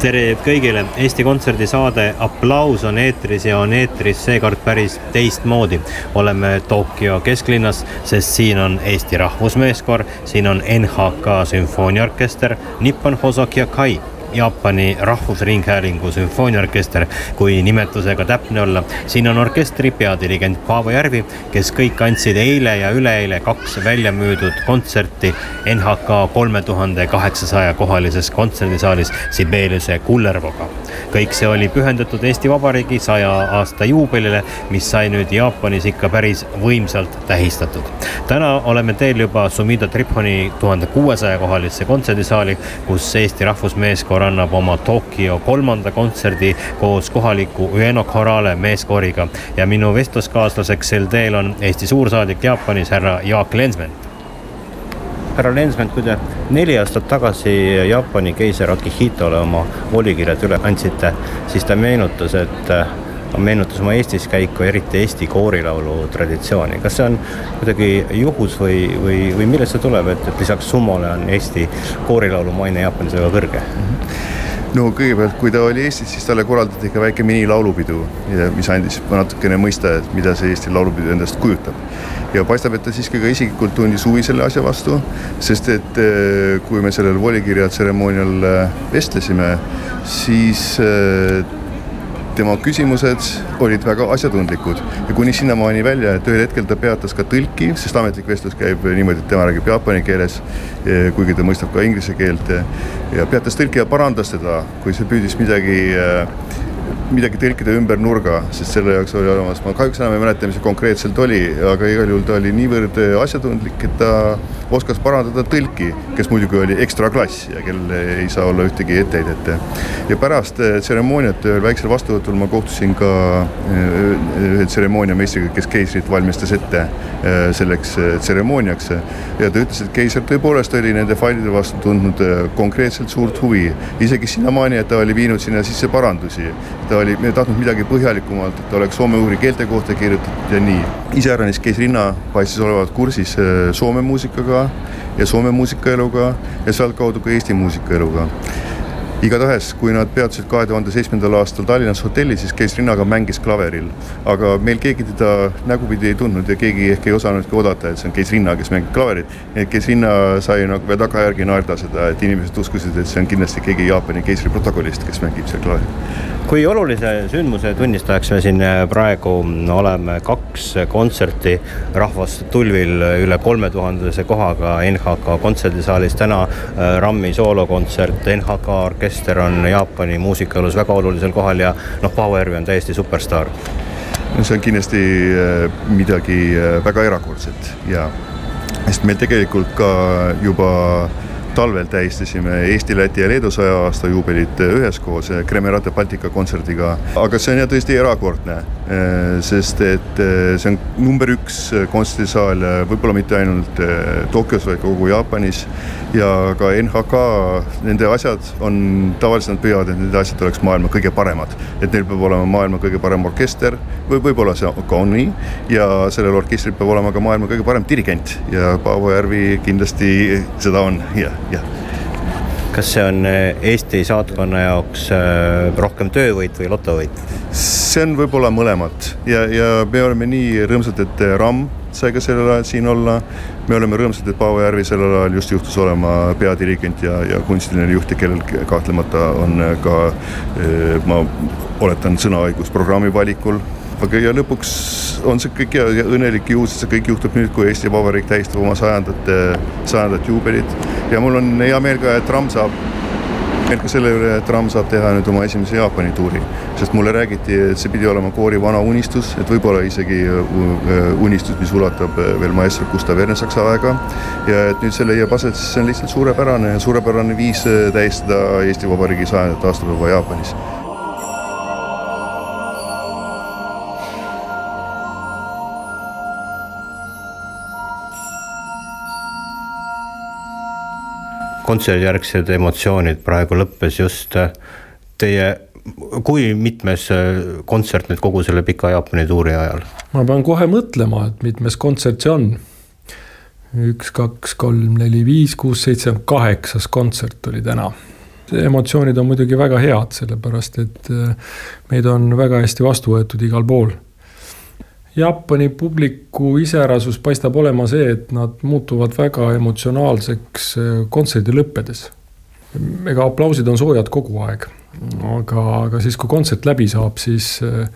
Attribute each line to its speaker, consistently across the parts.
Speaker 1: Tere kõigile, Eesti Kontserdi saade Applaus on eetris ja on eetris seekord päris teistmoodi. oleme Tokyo kesklinnas, sest siin on Eesti Rahvusmeeskoor, siin on NHK sümfooniaorkester, Nippon Hosoki Akai Jaapani Rahvusringhäälingu sümfooniaorkester, kui nimetusega täpne olla. siin on orkestri peadirigent Paavo Järvi, kes kõik andsid eile ja üleeile kaks välja müüdud kontserti NHK kolme tuhande kaheksasaja kohalises kontserdisaalis Sibeliuse Kullervoga. kõik see oli pühendatud Eesti Vabariigi saja aasta juubelile, mis sai nüüd Jaapanis ikka päris võimsalt tähistatud. täna oleme teel juba Sumida Triponi tuhande kuuesaja kohalisse kontserdisaali, kus Eesti Rahvusmeeskoor koor annab oma Tokyo kolmanda kontserdi koos kohaliku Ueno Chorale meeskooriga. Ja minu vestluskaaslaseks sel teel on Eesti suursaadik Jaapanis, härra Jaak Lensment härra Lensment, kui te neli aastat tagasi Jaapani keiser Akihitole oma volikirjad üle andsite, siis ta meenutas, et meenutas oma Eestis käiku, eriti Eesti koorilaulu traditsiooni. kas see on kuidagi juhus või, või, või millest see tuleb, et, et lisaks summale on Eesti koorilaulu maine Jaapanis väga kõrge mm?
Speaker 2: -hmm no kõigepealt, kui ta oli Eestis, siis talle korraldati ikka väike minilaulupidu, mis andis natukene mõista, et mida see Eesti laulupidu endast kujutab. ja paistab, et ta siiski ka isiklikult tundis huvi selle asja vastu, sest et eh, kui me sellel volikirja tseremoonial eh, vestlesime, siis eh, tema küsimused olid väga asjatundlikud. Ja kuni sinnamaani välja, et ühel hetkel ta peatas ka tõlki, sest ametlik vestlus käib niimoodi, et tema räägib jaapani keeles, eh, kuigi ta mõistab ka inglise keelt ja peatas tõlki ja parandas teda, kui see püüdis midagi äh, midagi tõlkida ümber nurga, sest selle jaoks oli olemas, ma kahjuks enam ei mäleta, mis see konkreetselt oli, aga igal juhul ta oli niivõrd asjatundlik, et ta oskas parandada tõlki, kes muidugi oli ekstra klass ja kellel ei saa olla ühtegi etteheidet. ja pärast eh, tseremooniat ühel väiksel vastuvõtul ma kohtusin ka eh, ühe tseremooniameistriga, kes keisrit valmistas ette eh, selleks tseremooniaks. Ja ta ütles, et keiser tõepoolest oli nende failide vastu tundnud konkreetselt suurt huvi, isegi sinnamaani, et ta oli viinud sinna sisse parandusi ta oli tahtnud midagi põhjalikumalt, et oleks soome-ugri keelte kohta kirjutatud ja nii. iseäranis käis Rinna, paistis olevat kursis äh, Soome muusikaga ja Soome muusikaeluga ja sealtkaudu ka Eesti muusikaeluga igatahes, kui nad peatusid kahe tuhande seitsmendal aastal Tallinnas hotellis, siis käis rinnaga, mängis klaveril. aga meil keegi teda nägupidi ei tundnud ja keegi ehk ei osanudki oodata, et see on Keis Rinna, kes mängib klaverit. nii et Keis Rinna sai nagu tagajärgi naerda seda, et inimesed uskusid, et see on kindlasti keegi Jaapani keisri protokollist, kes mängib seal klaverit
Speaker 1: kui olulise sündmuse tunnistajaks me siin äh, praegu oleme, kaks kontserti rahvast tulvil üle kolme tuhandese kohaga NHK kontserdisaalis, täna äh, RAM-i soolokontsert, NHK orkester on Jaapani muusikaelus väga olulisel kohal ja noh, Paavo Järvi on täiesti superstaar.
Speaker 2: no see on kindlasti äh, midagi väga erakordset ja, sest meil tegelikult ka juba talvel tähistasime Eesti, Läti ja Leedu saja aasta juubelit üheskoos Kremerate Baltica kontserdiga. aga see on jah tõesti erakordne, eh, sest et eh, see on number üks kontserdisaal, võib-olla mitte ainult Tokyos, vaid kogu Jaapanis. ja ka NHK, nende asjad on, tavaliselt nad püüavad, et nende asjad oleks maailma kõige paremad. et neil peab olema maailma kõige parem orkester või võib-olla see ka on nii. ja sellel orkestril peab olema ka maailma kõige parem dirigent ja Paavo Järvi kindlasti seda on, jah jah.
Speaker 1: Kas see on eh, Eesti saatkonna jaoks eh, rohkem töövõit või lotovõit?
Speaker 2: see on võib-olla mõlemat ja, ja me oleme nii rõõmsad, et RAM sai ka sellel ajal siin olla. me oleme rõõmsad, et Paavo Järvi sellel ajal just juhtus olema peadirigent ja, ja kunstiline juht ja kellel kahtlemata on ka, ma oletan, sõnaõigus programmi valikul aga ja lõpuks on see kõik ja, ja õnnelik juhus, et see kõik juhtub nüüd, kui Eesti Vabariik tähistab oma sajandat, sajandat juubelit. ja mul on hea meel ka, et RAM saab meel ka selle üle, et Ram saab teha nüüd oma esimese Jaapani tuuri, sest mulle räägiti, et see pidi olema koori vana unistus, et võib-olla isegi unistus, mis ulatab veel maestro Gustav Ernesaksa aega. ja et nüüd see leiab aset, siis see on lihtsalt suurepärane, suurepärane viis tähistada Eesti Vabariigi sajandat aastapäeva Jaapanis
Speaker 3: kontserdijärgsed emotsioonid praegu lõppes just äh, teie, kui mitmes äh, kontsert nüüd kogu selle pika Jaapani tuuri ajal?
Speaker 4: ma pean kohe mõtlema, et mitmes kontsert see on. üks, kaks, kolm, neli, viis, kuus, seitse, kaheksas kontsert oli täna emotsioonid on muidugi väga head, sellepärast et äh, meid on väga hästi vastu võetud igal pool Jaapani publiku iseärasus paistab olema see, et nad muutuvad väga emotsionaalseks äh, kontserdi lõppedes. ega aplausid on soojad kogu aeg, aga, aga siis, kui kontsert läbi saab, siis äh,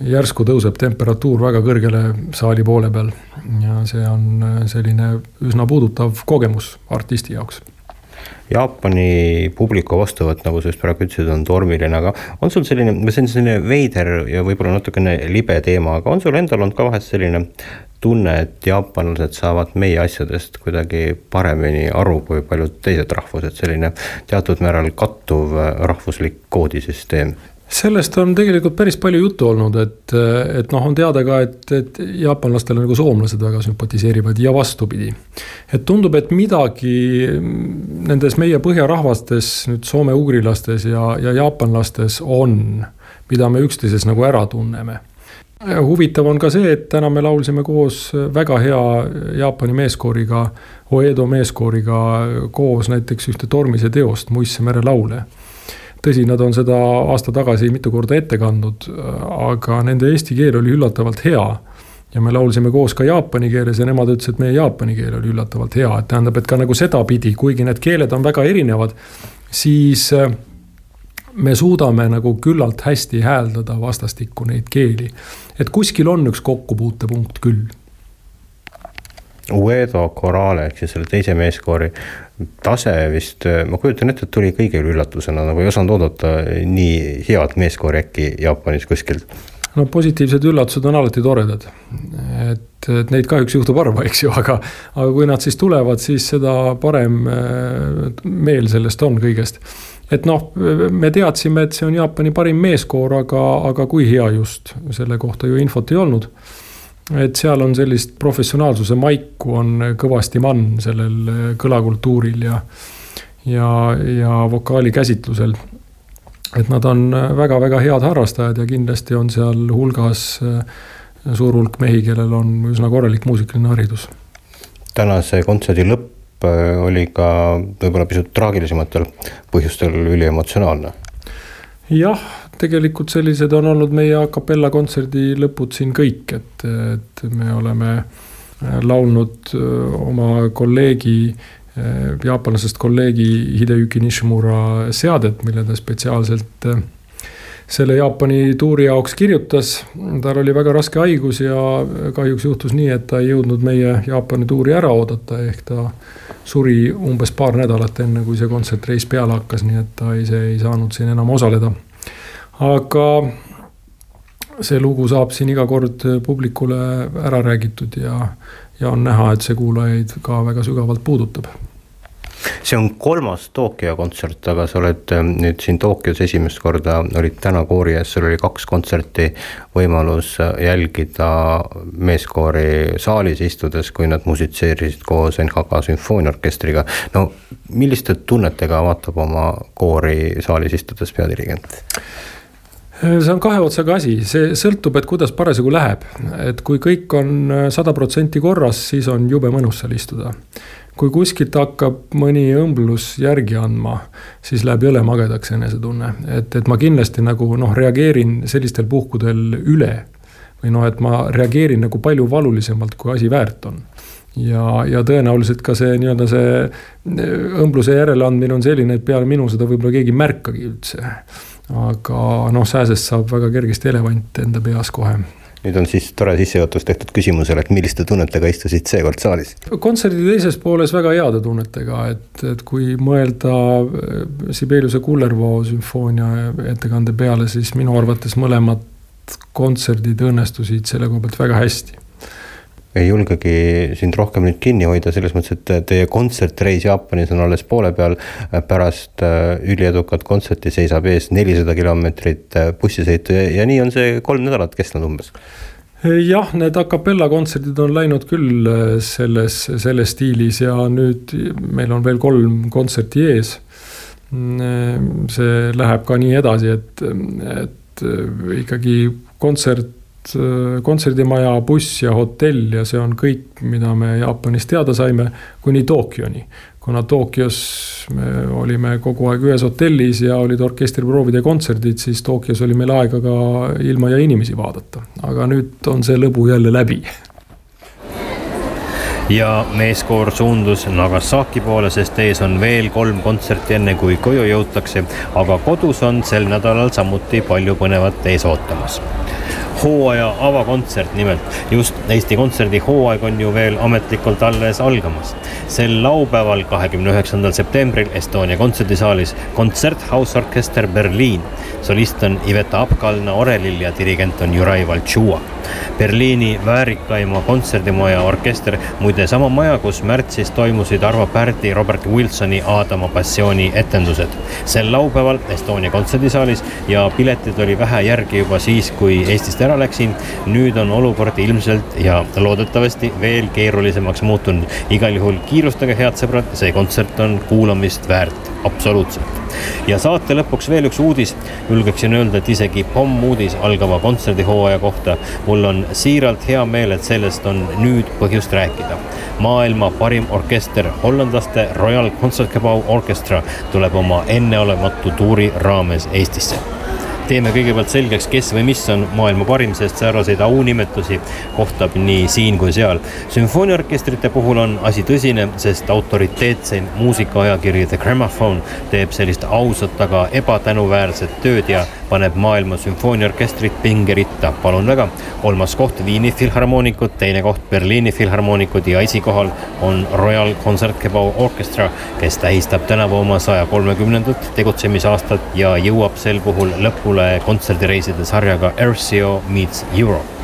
Speaker 4: järsku tõuseb temperatuur väga kõrgele saali poole peal. ja see on äh, selline üsna puudutav kogemus artisti jaoks
Speaker 3: Jaapani publiku vastuvõtt, nagu sa just praegu ütlesid, on tormiline, aga on sul selline, see on selline veider ja võib-olla natukene libe teema, aga on sul endal olnud ka vahest selline tunne, et jaapanlased saavad meie asjadest kuidagi paremini aru kui paljud teised rahvused, selline teatud määral kattuv rahvuslik koodisüsteem?
Speaker 4: Sellest on tegelikult päris palju juttu olnud, et, et noh, on teada ka, et, et jaapanlastele nagu soomlased väga sümpatiseerivad ja vastupidi. et tundub, et midagi nendes meie põhjarahvastes, nüüd soome-ugrilastes ja, ja jaapanlastes on, mida me üksteises nagu ära tunneme. huvitav on ka see, et täna me laulsime koos väga hea Jaapani meeskooriga, Oedo meeskooriga koos näiteks ühte Tormise teost, Muistse mere laule tõsi, nad on seda aasta tagasi mitu korda ette kandnud, aga nende eesti keel oli üllatavalt hea. ja me laulsime koos ka jaapani keeles ja nemad ütlesid, et meie jaapani keel oli üllatavalt hea, et tähendab, et ka nagu sedapidi, kuigi need keeled on väga erinevad, siis äh, me suudame nagu küllalt hästi hääldada vastastikku neid keeli. et kuskil on üks kokkupuutepunkt küll
Speaker 3: Uedo Corale ehk siis selle teise meeskoori tase vist, ma kujutan ette, et tuli kõigile üllatusena, nagu ei osanud oodata nii head meeskoori äkki Jaapanis kuskilt.
Speaker 4: no positiivsed üllatused on alati toredad. et, et neid kahjuks juhtub harva, eks ju, aga, aga kui nad siis tulevad, siis seda parem äh, meel sellest on kõigest et noh, me teadsime, et see on Jaapani parim meeskoor, aga, aga kui hea just, selle kohta ju infot ei olnud et seal on sellist professionaalsuse maiku on kõvasti mann sellel äh, kõlakultuuril ja, ja, ja vokaali käsitlusel. et nad on väga-väga äh, head harrastajad ja kindlasti on seal hulgas äh, suur hulk mehi, kellel on üsna korralik muusikaline haridus.
Speaker 3: tänase kontserdi lõpp oli ka võib-olla pisut traagilisematel põhjustel üliemotsionaalne.
Speaker 4: jah tegelikult sellised on olnud meie a capella kontserdi lõpud siin kõik, et, et me oleme äh, laulnud äh, oma kolleegi, äh, jaapanlasest kolleegi Hideyuki Nishimura seadet, mille ta spetsiaalselt selle Jaapani tuuri jaoks kirjutas. tal oli väga raske haigus ja kahjuks juhtus nii, et ta ei jõudnud meie Jaapani tuuri ära oodata, ehk ta suri umbes paar nädalat enne, kui see kontsertreis peale hakkas, nii et ta ise ei saanud siin enam osaleda aga see lugu saab siin iga kord publikule ära räägitud ja, ja on näha, et see kuulajaid ka väga sügavalt puudutab
Speaker 3: see on kolmas Tokyo kontsert, aga sa oled ähm, nüüd siin Tokyos esimest korda, olid täna koori ees, sul oli kaks kontserti. võimalus jälgida meeskoori saalis istudes, kui nad musitseerisid koos NHK sümfooniaorkestriga. no milliste tunnetega vaatab oma koori saalis istudes peadirigent?
Speaker 4: See on kahe otsaga asi, see sõltub, et kuidas parasjagu läheb. et kui kõik on äh, sada protsenti korras, siis on jube mõnus seal istuda. kui kuskilt hakkab mõni õmblus järgi andma, siis läheb jõle magedaks enesetunne, et, et ma kindlasti nagu noh, reageerin sellistel puhkudel üle. või noh, et ma reageerin nagu palju valulisemalt, kui asi väärt on ja, ja tõenäoliselt ka see nii-öelda see äh, õmbluse järeleandmine on selline, et peale minu seda võib-olla keegi ei märkagi üldse aga noh, sääsest saab väga kergesti elevant enda peas kohe.
Speaker 1: nüüd on siis tore sissejuhatus tehtud küsimusele, et milliste tunnetega istusid seekord saalis?
Speaker 4: kontserdi teises pooles väga heade tunnetega, et, et kui mõelda äh, Sibeliuse Kullervoo sümfoonia ettekande peale, siis minu arvates mõlemad kontserdid õnnestusid selle koha pealt väga hästi
Speaker 1: ei julgegi sind rohkem nüüd kinni hoida, selles mõttes, et teie kontsertreis Jaapanis on alles poole peal. pärast äh, üliedukat kontserti seisab ees nelisada kilomeetrit äh, bussisõitu ja, ja nii on see kolm nädalat kestnud umbes
Speaker 4: jah, need a capella kontserdid on läinud küll äh, selles, selles stiilis ja nüüd meil on veel kolm kontserti ees. Mm, see läheb ka nii edasi, et, et ikkagi kontsert kontserdimaja, buss ja hotell ja see on kõik, mida me Jaapanis teada saime, kuni Tokyoni. kuna Tokyos me olime kogu aeg ühes hotellis ja olid orkestriproovid ja kontserdid, siis Tokyos oli meil aega ka ilma ja inimesi vaadata, aga nüüd on see lõbu jälle läbi
Speaker 1: ja meeskoor suundus Nagasaki poole, sest ees on veel kolm kontserti, enne kui koju jõutakse. aga kodus on sel nädalal samuti palju põnevat ees ootamas hooaja avakontsert nimelt. just Eesti Kontserdi hooaeg on ju veel ametlikult alles algamas. sel laupäeval, kahekümne üheksandal septembril Estonia kontserdisaalis Konzerthausorchester Berliin. solist on Iveta Apkalna orelil ja dirigent on Jurai Valtšua. Berliini väärikaima kontserdimaja orkester, muide sama maja, kus märtsis toimusid Arvo Pärdi, Robert Wilsoni Aadama passiooni etendused. sel laupäeval Estonia kontserdisaalis ja piletid oli vähe järgi juba siis, kui Eestist ära läksin. nüüd on olukord ilmselt ja loodetavasti veel keerulisemaks muutunud. igal juhul kiirustage, head sõbrad, see kontsert on kuulamist väärt, absoluutselt ja saate lõpuks veel üks uudis. julgeksin öelda, et isegi pommuudis algava kontserdihooaja kohta. mul on siiralt hea meel, et sellest on nüüd põhjust rääkida. maailma parim orkester, hollandlaste Royal Concertgebouw Orchestra tuleb oma enneolematu tuuri raames Eestisse teeme kõigepealt selgeks, kes või mis on maailma parim, sest sääraseid aunimetusi kohtab nii siin kui seal. sümfooniaorkestrite puhul on asi tõsine, sest autoriteetseim muusikaajakiri The Gramophone teeb sellist ausat, aga ebatänuväärset tööd ja paneb maailma sümfooniaorkestrit pingeritta. palun väga, kolmas koht Viini Filharmoonikud, teine koht Berliini Filharmoonikud ja esikohal on Royal Concertgebouw Orchestra, kes tähistab tänavu oma saja kolmekümnendat tegutsemisaastat ja jõuab sel puhul lõpule kontserdireiside sarjaga Ercio Meets Europe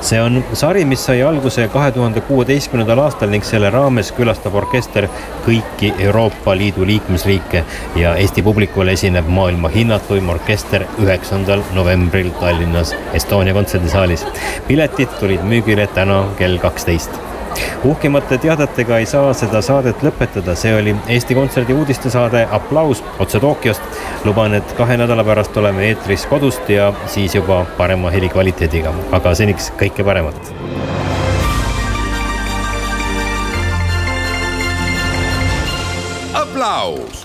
Speaker 1: see on sari, mis sai alguse kahe tuhande kuueteistkümnendal aastal ning selle raames külastab orkester kõiki Euroopa Liidu liikmesriike ja Eesti publikule esineb maailma hinnatuim orkester üheksandal novembril Tallinnas Estonia kontserdisaalis. piletid tulid müügile täna kell kaksteist uhkemate teadetega ei saa seda saadet lõpetada, see oli Eesti Kontserdi uudistesaade Applaus otse Tokyost. luban, et kahe nädala pärast oleme eetris kodust ja siis juba parema helikvaliteediga, aga seniks kõike paremat.
Speaker 5: aplaus